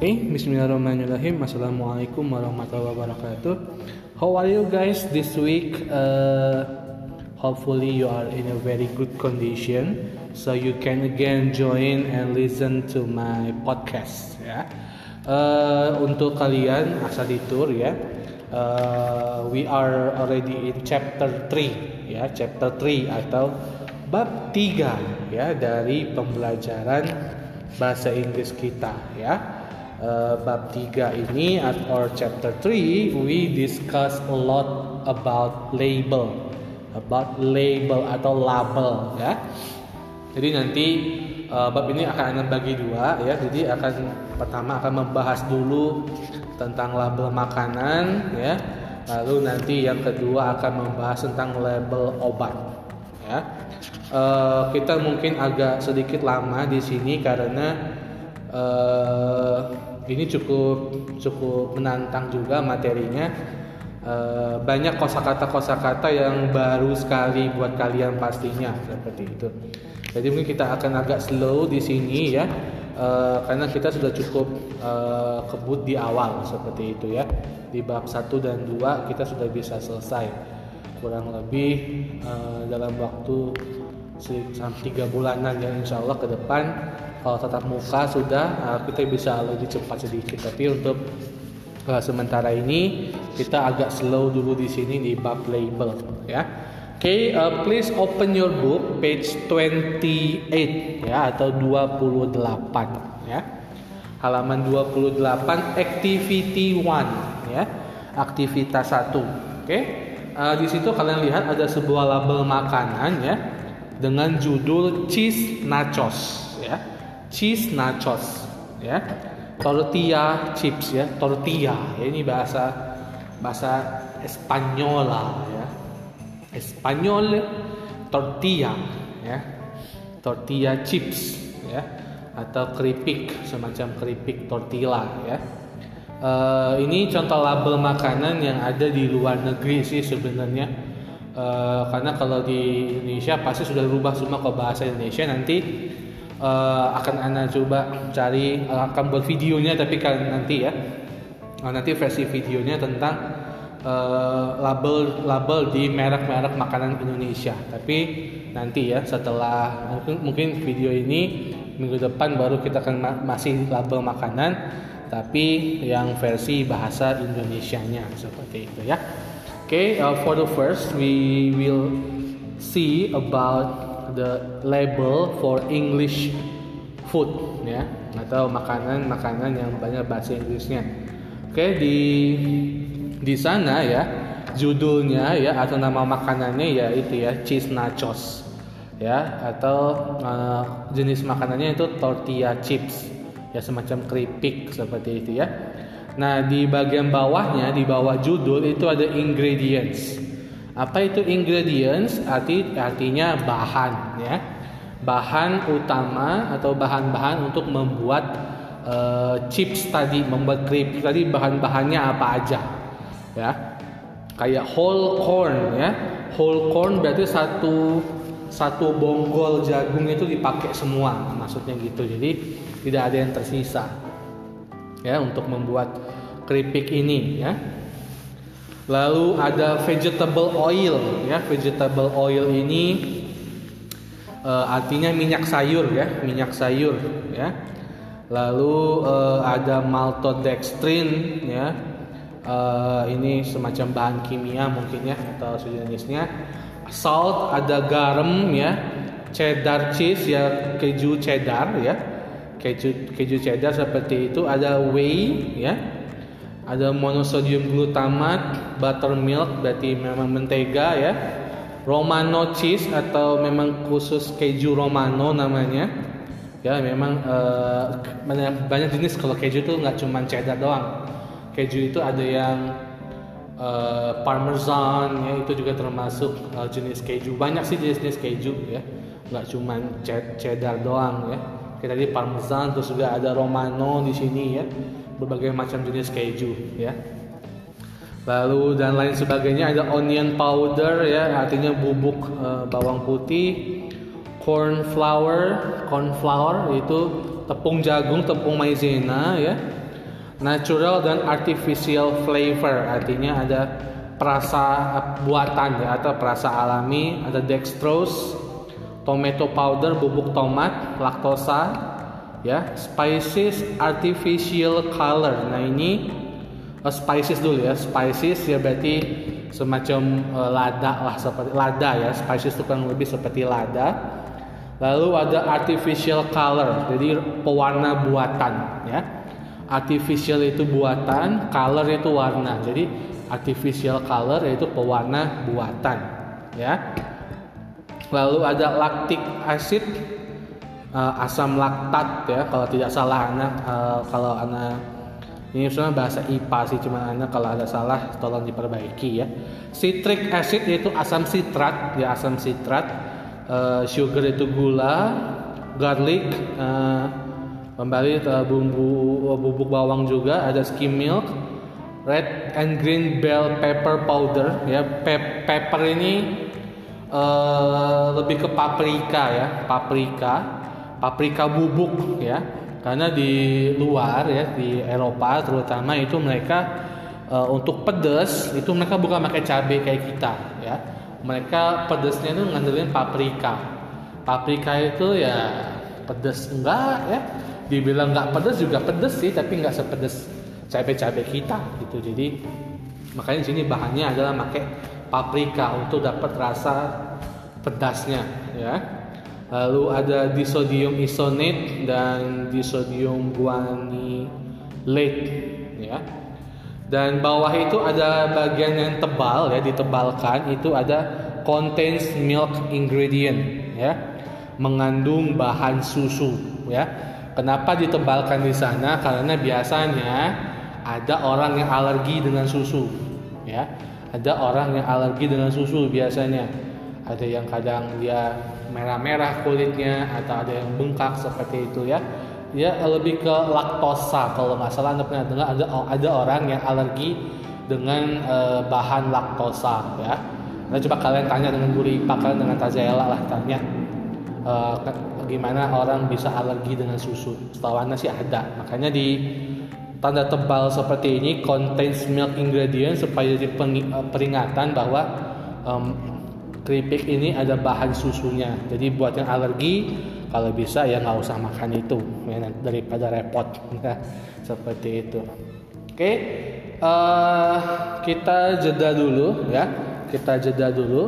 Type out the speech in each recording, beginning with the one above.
Okay, Bismillahirrahmanirrahim. Assalamualaikum warahmatullahi wabarakatuh. How are you guys this week? Uh, hopefully you are in a very good condition, so you can again join and listen to my podcast. Ya, uh, untuk kalian asal ditur ya. Uh, we are already in chapter 3 ya, chapter 3 atau bab 3 ya dari pembelajaran bahasa Inggris kita ya uh, bab 3 ini or chapter 3 we discuss a lot about label about label atau label ya. Jadi nanti uh, bab ini akan bagi dua ya. Jadi akan pertama akan membahas dulu tentang label makanan ya. Lalu nanti yang kedua akan membahas tentang label obat ya. Uh, kita mungkin agak sedikit lama di sini karena uh, ini cukup cukup menantang juga materinya. E, banyak kosakata kosakata yang baru sekali buat kalian pastinya seperti itu. Jadi mungkin kita akan agak slow di sini ya, e, karena kita sudah cukup e, kebut di awal seperti itu ya. Di bab 1 dan 2 kita sudah bisa selesai kurang lebih e, dalam waktu tiga bulanan ya insya Allah ke depan kalau tatap muka sudah uh, kita bisa lebih cepat sedikit. Tapi untuk uh, sementara ini kita agak slow dulu di sini di bab label ya. Oke okay, uh, please open your book page 28 ya atau 28 ya. Halaman 28 activity 1 ya. Aktivitas 1 oke. Okay? uh, di situ kalian lihat ada sebuah label makanan ya dengan judul cheese nachos ya. Cheese nachos ya. Tortilla chips ya. Tortilla ya, ini bahasa bahasa Espanyola ya. Espanyol tortilla ya. Tortilla chips ya. Atau keripik semacam keripik tortilla ya. Uh, ini contoh label makanan yang ada di luar negeri sih sebenarnya uh, karena kalau di Indonesia pasti sudah berubah semua ke bahasa Indonesia. Nanti uh, akan anda coba cari uh, akan buat videonya tapi kan nanti ya. Uh, nanti versi videonya tentang label label di merek-merek makanan Indonesia. Tapi nanti ya setelah mungkin mungkin video ini minggu depan baru kita akan ma masih label makanan tapi yang versi bahasa Indonesianya seperti itu ya okay, uh, for the first we will see about the label for English food ya atau makanan-makanan yang banyak bahasa Inggrisnya. Oke di di sana ya judulnya ya atau nama makanannya ya itu ya cheese nachos ya atau uh, jenis makanannya itu tortilla chips ya semacam keripik seperti itu ya. Nah di bagian bawahnya di bawah judul itu ada ingredients apa itu ingredients? Arti artinya bahan ya. Bahan utama atau bahan-bahan untuk membuat uh, chips tadi, membuat keripik tadi bahan-bahannya apa aja. Ya. Kayak whole corn ya. Whole corn berarti satu satu bonggol jagung itu dipakai semua maksudnya gitu. Jadi tidak ada yang tersisa. Ya, untuk membuat keripik ini ya. Lalu ada vegetable oil ya. Vegetable oil ini uh, artinya minyak sayur ya, minyak sayur ya. Lalu uh, ada maltodextrin ya. Uh, ini semacam bahan kimia mungkin ya atau sejenisnya. Salt ada garam ya. Cheddar cheese ya keju cheddar ya. Keju keju cheddar seperti itu ada whey ya ada monosodium glutamat, buttermilk berarti memang mentega ya. Romano cheese atau memang khusus keju Romano namanya. Ya memang uh, banyak, jenis kalau keju itu nggak cuma cheddar doang. Keju itu ada yang uh, parmesan ya itu juga termasuk uh, jenis keju. Banyak sih jenis-jenis keju ya. Nggak cuma cheddar doang ya. Kita tadi parmesan terus juga ada Romano di sini ya. Berbagai macam jenis keju ya. Lalu dan lain sebagainya ada onion powder ya. Artinya bubuk e, bawang putih corn flour corn flour itu tepung jagung tepung maizena ya. Natural dan artificial flavor artinya ada perasa buatan ya atau perasa alami ada dextrose tomato powder bubuk tomat laktosa ya spices artificial color nah ini uh, spices dulu ya spices ya berarti semacam uh, lada lah seperti lada ya spices itu kan lebih seperti lada lalu ada artificial color jadi pewarna buatan ya artificial itu buatan, color itu warna. Jadi artificial color yaitu pewarna buatan, ya. Lalu ada lactic acid, uh, asam laktat ya. Kalau tidak salah anak, uh, kalau anak ini sebenarnya bahasa IPA sih, cuma anak kalau ada salah tolong diperbaiki ya. Citric acid yaitu asam sitrat, ya asam sitrat. Uh, sugar itu gula, garlic. Uh, kembali ke bumbu bubuk bawang juga ada skim milk red and green bell pepper powder ya Pe pepper ini uh, lebih ke paprika ya paprika paprika bubuk ya. Karena di luar ya di Eropa terutama itu mereka uh, untuk pedas itu mereka bukan pakai cabai kayak kita ya. Mereka pedasnya itu ngandelin paprika. Paprika itu ya pedas enggak ya. Dibilang nggak pedes juga pedes sih tapi nggak sepedes cabai-cabai kita gitu. Jadi makanya di sini bahannya adalah pakai paprika untuk dapat rasa pedasnya ya. Lalu ada disodium isonate dan disodium guanylate ya. Dan bawah itu ada bagian yang tebal ya ditebalkan. Itu ada contains milk ingredient ya. Mengandung bahan susu ya. Kenapa ditebalkan di sana? Karena biasanya ada orang yang alergi dengan susu, ya. Ada orang yang alergi dengan susu biasanya. Ada yang kadang dia merah-merah kulitnya atau ada yang bengkak seperti itu ya. Dia lebih ke laktosa kalau nggak salah anda pernah dengar ada ada orang yang alergi dengan e, bahan laktosa ya. Nah coba kalian tanya dengan guru IPA kalian dengan Tazela lah tanya e, gimana orang bisa alergi dengan susu. Setahu sih ada. Makanya di tanda tebal seperti ini contains milk ingredient supaya jadi eh, peringatan bahwa um, keripik ini ada bahan susunya. Jadi buat yang alergi kalau bisa ya nggak usah makan itu. Ya, daripada repot. Seperti itu. Oke, uh, kita jeda dulu ya, kita jeda dulu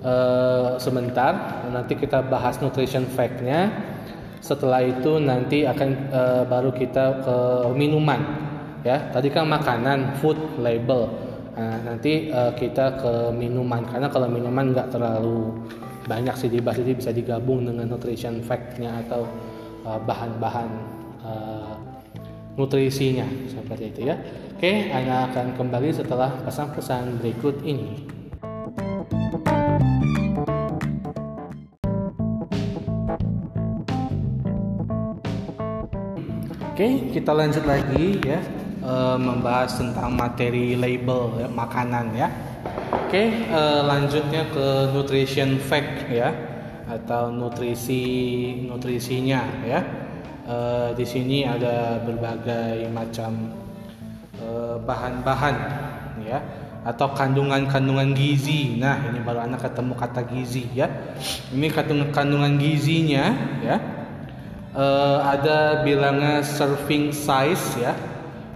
uh, sebentar. Nanti kita bahas nutrition fact-nya setelah itu nanti akan uh, baru kita ke minuman ya. Tadi kan makanan food label. Nah, nanti uh, kita ke minuman. Karena kalau minuman nggak terlalu banyak sih dibahas jadi bisa digabung dengan nutrition fact-nya atau bahan-bahan uh, nutrisinya. Seperti itu ya. Oke Anda akan kembali setelah pesan-pesan berikut ini Oke, kita lanjut lagi ya e, membahas tentang materi label ya, makanan ya. Oke, e, lanjutnya ke nutrition fact ya atau nutrisi nutrisinya ya. E, di sini ada berbagai macam bahan-bahan ya atau kandungan-kandungan gizi. Nah, ini baru anak ketemu kata gizi ya. Ini kandungan kandungan gizinya ya uh, ada bilangnya serving size ya.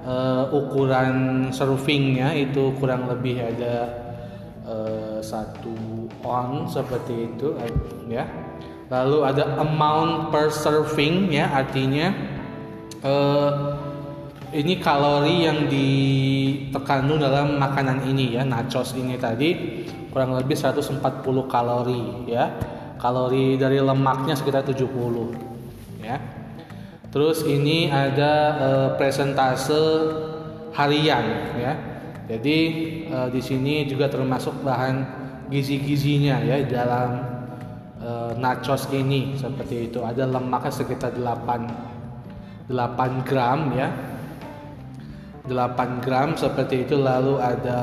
Uh, ukuran servingnya itu kurang lebih ada uh, satu on seperti itu ya. Lalu ada amount per serving ya artinya uh, ini kalori yang terkandung dalam makanan ini ya nachos ini tadi kurang lebih 140 kalori ya. Kalori dari lemaknya sekitar 70 ya. Terus ini ada uh, presentase harian ya. Jadi uh, di sini juga termasuk bahan gizi-gizinya ya dalam uh, nachos ini seperti itu. Ada lemaknya sekitar 8 8 gram ya. 8 gram seperti itu lalu ada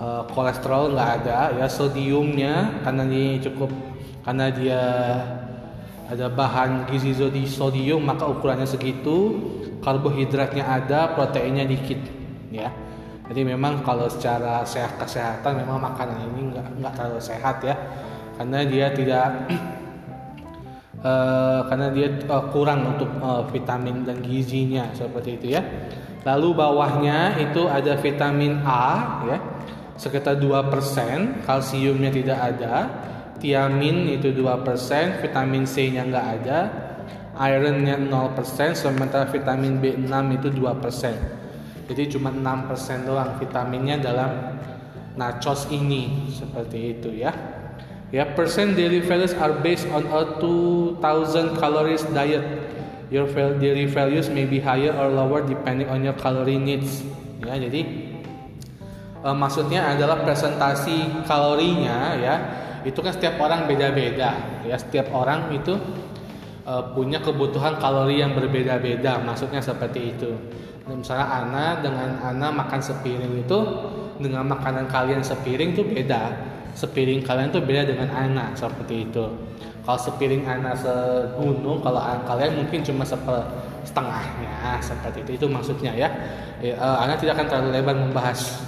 uh, kolesterol nggak ada ya sodiumnya karena ini cukup karena dia ada bahan gizi sodium maka ukurannya segitu. Karbohidratnya ada proteinnya dikit ya. Jadi memang kalau secara sehat kesehatan memang makanan ini nggak nggak terlalu sehat ya. Karena dia tidak uh, karena dia uh, kurang untuk uh, vitamin dan gizinya seperti itu ya. Lalu bawahnya itu ada vitamin A ya. Sekitar 2% kalsiumnya tidak ada tiamin itu 2% vitamin C nya nggak ada ironnya 0% sementara vitamin B6 itu 2% jadi cuma 6% doang vitaminnya dalam nachos ini seperti itu ya. Ya percent daily values are based on a 2000 calories diet. Your daily values may be higher or lower depending on your calorie needs. Ya jadi uh, maksudnya adalah presentasi kalorinya ya. Itu kan setiap orang beda-beda ya. Setiap orang itu uh, punya kebutuhan kalori yang berbeda-beda maksudnya seperti itu. Misalnya Ana dengan Ana makan sepiring itu dengan makanan kalian sepiring itu beda. Sepiring kalian itu beda dengan Ana seperti itu. Kalau sepiring Ana segunung kalau kalian mungkin cuma seper setengahnya seperti itu. Itu maksudnya ya, ya Ana tidak akan terlalu lebar membahas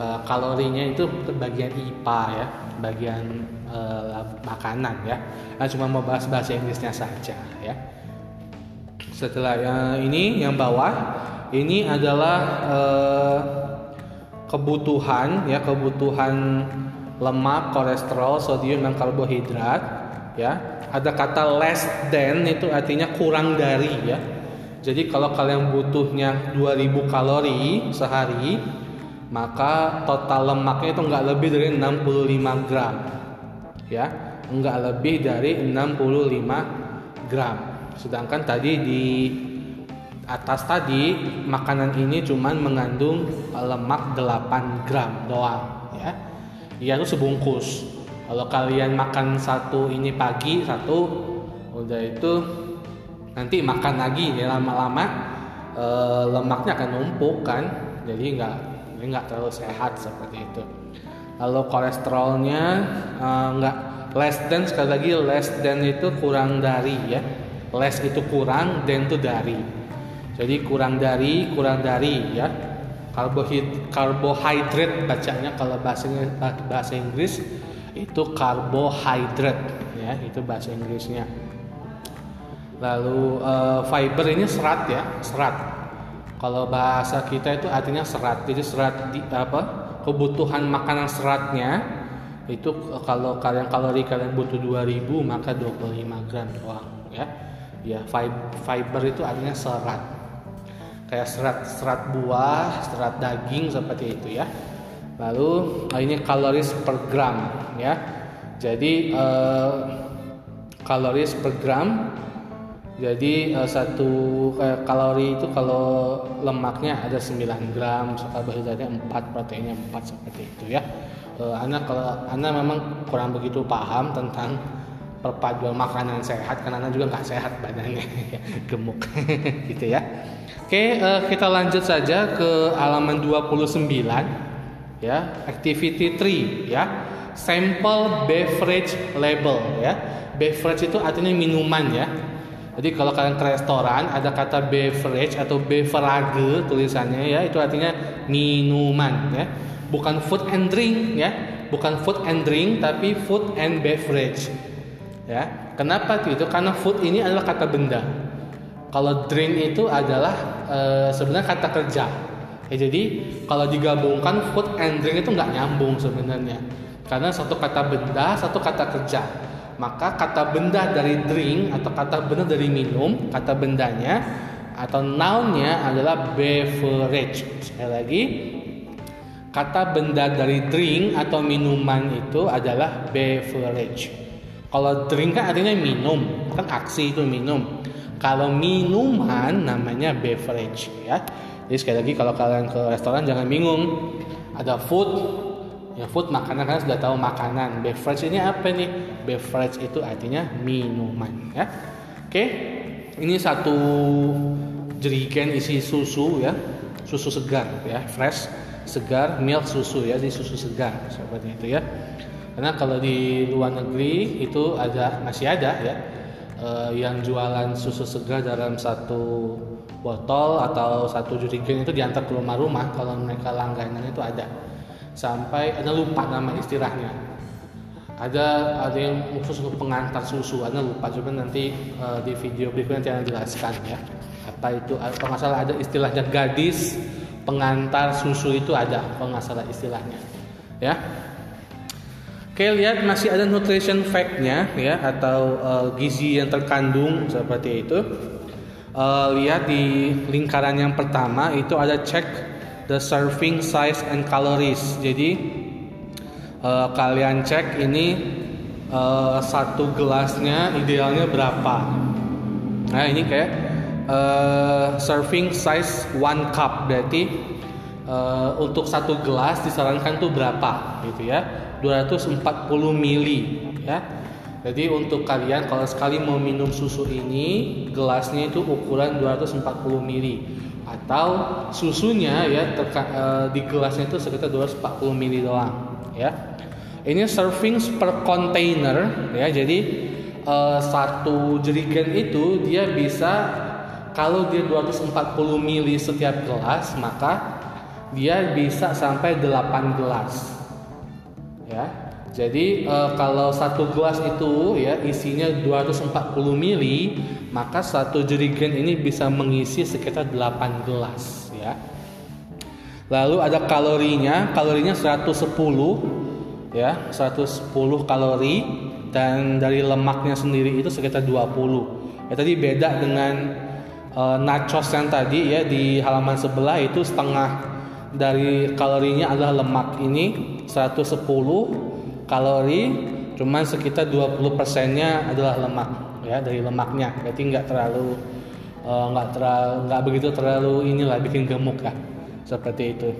uh, kalorinya itu bagian IPA ya bagian uh, makanan ya. Nah, cuma mau bahas bahasa Inggrisnya saja ya. Setelah yang ini yang bawah ini adalah uh, kebutuhan ya kebutuhan lemak, kolesterol, sodium dan karbohidrat ya. Ada kata less than itu artinya kurang dari ya. Jadi kalau kalian butuhnya 2000 kalori sehari, maka total lemaknya itu nggak lebih dari 65 gram. Ya nggak lebih dari 65 gram. Sedangkan tadi di atas tadi makanan ini cuman mengandung lemak 8 gram doang ya. Ya itu sebungkus. Kalau kalian makan satu ini pagi satu udah itu nanti makan lagi ya lama-lama e, lemaknya akan numpuk kan. Jadi nggak ini nggak terlalu sehat seperti itu. Lalu kolesterolnya uh, less than sekali lagi less than itu kurang dari ya. Less itu kurang dan itu dari. Jadi kurang dari kurang dari ya. Karbohid karbohidrat bacanya kalau bahasanya bahasa Inggris itu karbohidrat ya itu bahasa Inggrisnya. Lalu uh, fiber ini serat ya serat kalau bahasa kita itu artinya serat. Jadi serat di apa? Kebutuhan makanan seratnya itu kalau kalian kalori kalian butuh 2000 maka 25 gram doang ya. Ya, fiber itu artinya serat. Kayak serat serat buah, serat daging seperti itu ya. Lalu nah ini kaloris per gram ya. Jadi eh, kaloris per gram jadi uh, satu uh, kalori itu kalau lemaknya ada 9 gram, karbohidratnya 4, proteinnya 4 seperti itu ya. Uh, Ana kalau Ana memang kurang begitu paham tentang perpaduan makanan sehat karena Ana juga nggak sehat badannya gemuk gitu ya. Oke, kita lanjut saja ke halaman 29 ya, activity 3 ya. Sample beverage label ya. Beverage itu artinya minuman ya jadi kalau kalian ke restoran ada kata beverage atau beverage tulisannya ya itu artinya minuman ya. Bukan food and drink ya. Bukan food and drink tapi food and beverage. Ya. Kenapa itu? Karena food ini adalah kata benda. Kalau drink itu adalah e, sebenarnya kata kerja. Ya, jadi kalau digabungkan food and drink itu nggak nyambung sebenarnya. Karena satu kata benda, satu kata kerja maka kata benda dari drink atau kata benda dari minum, kata bendanya atau nounnya adalah beverage. Sekali lagi, kata benda dari drink atau minuman itu adalah beverage. Kalau drink kan artinya minum, kan aksi itu minum. Kalau minuman namanya beverage ya. Jadi sekali lagi kalau kalian ke restoran jangan bingung. Ada food, Ya food makanan kan sudah tahu makanan. Beverage ini apa nih? Beverage itu artinya minuman ya. Oke. Ini satu jerigen isi susu ya. Susu segar ya, fresh, segar, milk susu ya, di susu segar seperti itu ya. Karena kalau di luar negeri itu ada masih ada ya. uh, yang jualan susu segar dalam satu botol atau satu jerigen itu diantar ke rumah-rumah kalau mereka langganan itu ada sampai ada lupa nama istilahnya ada ada yang khusus untuk pengantar susu ada lupa coba nanti uh, di video berikutnya nanti akan jelaskan ya apa itu nggak salah ada istilahnya gadis pengantar susu itu ada salah istilahnya ya Oke lihat masih ada nutrition fact-nya ya atau uh, gizi yang terkandung seperti itu. Uh, lihat di lingkaran yang pertama itu ada check the serving size and calories. Jadi uh, kalian cek ini uh, satu gelasnya idealnya berapa. Nah ini kayak uh, serving size one cup berarti uh, untuk satu gelas disarankan tuh berapa gitu ya 240 mili ya. Jadi untuk kalian kalau sekali mau minum susu ini gelasnya itu ukuran 240 mili atau susunya ya terka, e, di gelasnya itu sekitar 240 mili doang ya. Ini serving per container ya. Jadi e, satu jerigen itu dia bisa kalau dia 240 mili setiap gelas maka dia bisa sampai 8 gelas ya. Jadi e, kalau satu gelas itu ya isinya 240 ml, maka satu jerigen ini bisa mengisi sekitar 8 gelas ya. Lalu ada kalorinya, kalorinya 110 ya, 110 kalori. Dan dari lemaknya sendiri itu sekitar 20. Ya tadi beda dengan e, nachos yang tadi ya di halaman sebelah itu setengah dari kalorinya adalah lemak ini 110 kalori. Cuman sekitar 20 persennya adalah lemak ya dari lemaknya. Berarti nggak terlalu eh, nggak uh, terlalu nggak begitu terlalu inilah bikin gemuk ya seperti itu.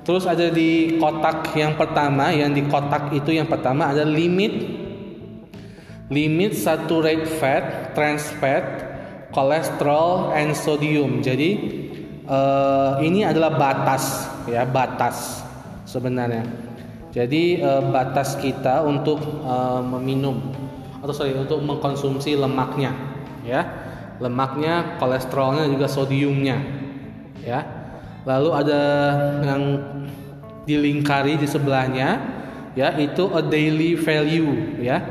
Terus ada di kotak yang pertama yang di kotak itu yang pertama ada limit. Limit saturate fat trans fat kolesterol and sodium. Jadi uh, ini adalah batas ya batas sebenarnya. Jadi uh, batas kita untuk uh, meminum atau sorry untuk mengkonsumsi lemaknya ya. Lemaknya kolesterolnya juga sodiumnya ya lalu ada yang dilingkari di sebelahnya ya itu a daily value ya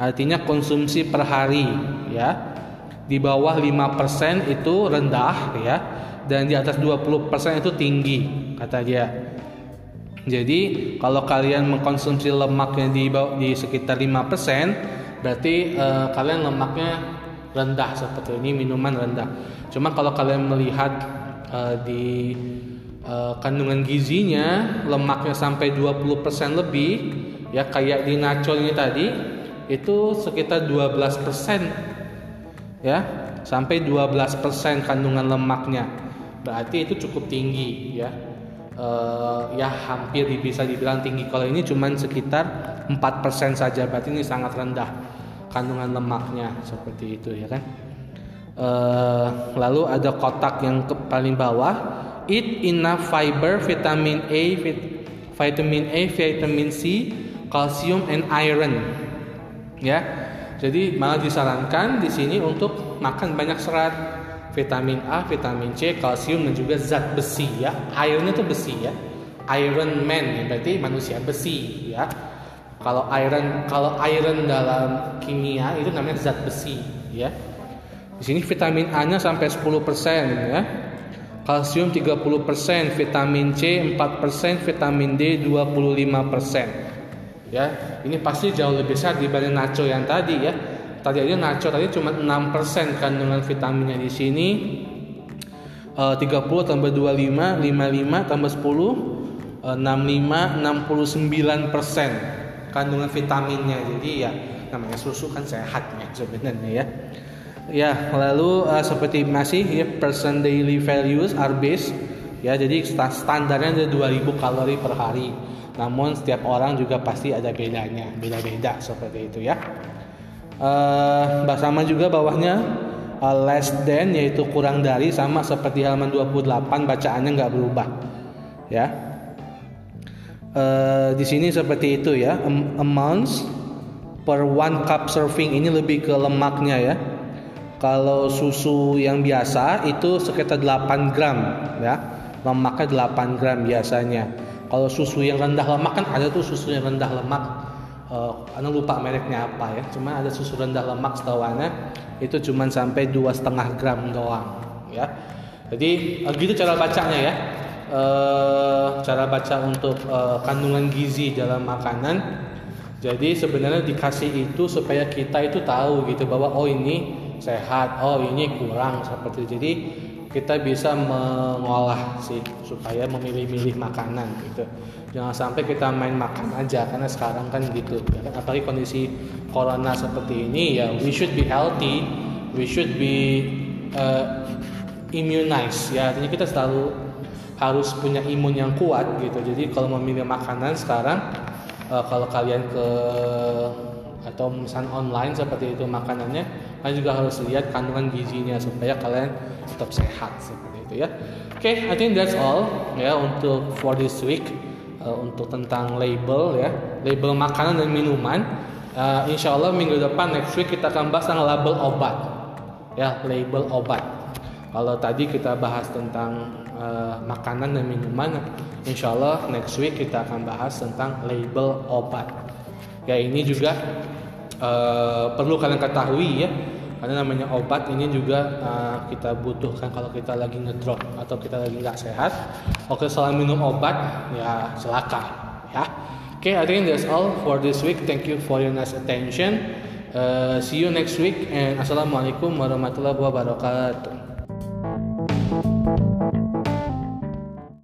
artinya konsumsi per hari ya di bawah 5% itu rendah ya dan di atas 20% itu tinggi kata dia. Jadi kalau kalian mengkonsumsi lemaknya di di sekitar 5% berarti uh, kalian lemaknya rendah seperti ini minuman rendah. Cuma kalau kalian melihat uh, di uh, kandungan gizinya lemaknya sampai 20% lebih ya kayak di nacho ini tadi itu sekitar 12% ya sampai 12% kandungan lemaknya. Berarti itu cukup tinggi ya. Uh, ya hampir bisa dibilang tinggi. Kalau ini cuma sekitar 4% saja berarti ini sangat rendah kandungan lemaknya seperti itu ya kan uh, lalu ada kotak yang ke paling bawah eat enough fiber vitamin A vit, vitamin A vitamin C kalsium and iron ya jadi malah disarankan di sini untuk makan banyak serat vitamin A, vitamin C, kalsium dan juga zat besi ya. Iron itu besi ya. Iron Man ya, berarti manusia besi ya. Kalau iron kalau iron dalam kimia itu namanya zat besi ya. Di sini vitamin A-nya sampai 10% ya. Kalsium 30%, vitamin C 4%, vitamin D 25%. Ya, ini pasti jauh lebih besar dibanding nacho yang tadi ya tadi aja nacho tadi cuma 6% kandungan vitaminnya di sini uh, 30 tambah 25 55 tambah 10 uh, 65 69% kandungan vitaminnya jadi ya namanya susu kan sehat ya sebenarnya ya ya lalu uh, seperti masih ya person daily values are based. Ya jadi standarnya ada 2000 kalori per hari. Namun setiap orang juga pasti ada bedanya beda-beda seperti itu ya. Uh, sama juga bawahnya uh, less than yaitu kurang dari sama seperti halaman 28 bacaannya nggak berubah ya. Uh, di sini seperti itu ya. Amounts per one cup serving ini lebih ke lemaknya ya. Kalau susu yang biasa itu sekitar 8 gram ya. Lemaknya 8 gram biasanya. Kalau susu yang rendah lemak kan ada tuh susu yang rendah lemak. Uh, anda lupa mereknya apa ya. Cuma ada susu rendah lemak setahu itu cuma sampai dua setengah gram doang ya. Jadi uh, gitu cara bacanya ya. Uh, cara baca untuk uh, kandungan gizi dalam makanan jadi sebenarnya dikasih itu supaya kita itu tahu gitu bahwa oh ini sehat, oh ini kurang seperti itu. Jadi kita bisa mengolah sih supaya memilih-milih makanan gitu. Jangan sampai kita main makan aja karena sekarang kan gitu. Apalagi kondisi corona seperti ini ya we should be healthy, we should be uh, immunized ya. Artinya kita selalu harus punya imun yang kuat gitu. Jadi kalau memilih makanan sekarang uh, kalau kalian ke atau pesan online seperti itu makanannya kalian juga harus lihat kandungan gizinya supaya kalian tetap sehat seperti itu ya. Oke okay, I think that's all ya untuk for this week uh, untuk tentang label ya. Label makanan dan minuman. Uh, insya Allah minggu depan next week kita akan bahas tentang label obat ya label obat. Kalau tadi kita bahas tentang uh, makanan dan minuman Insya Allah next week kita akan bahas tentang label obat. Ya ini juga uh, perlu kalian ketahui ya, karena namanya obat ini juga uh, kita butuhkan kalau kita lagi ngedrop atau kita lagi nggak sehat. Oke, soal minum obat ya silakan ya. Oke, okay, I think that's all for this week. Thank you for your nice attention. Uh, see you next week and assalamualaikum warahmatullahi wabarakatuh.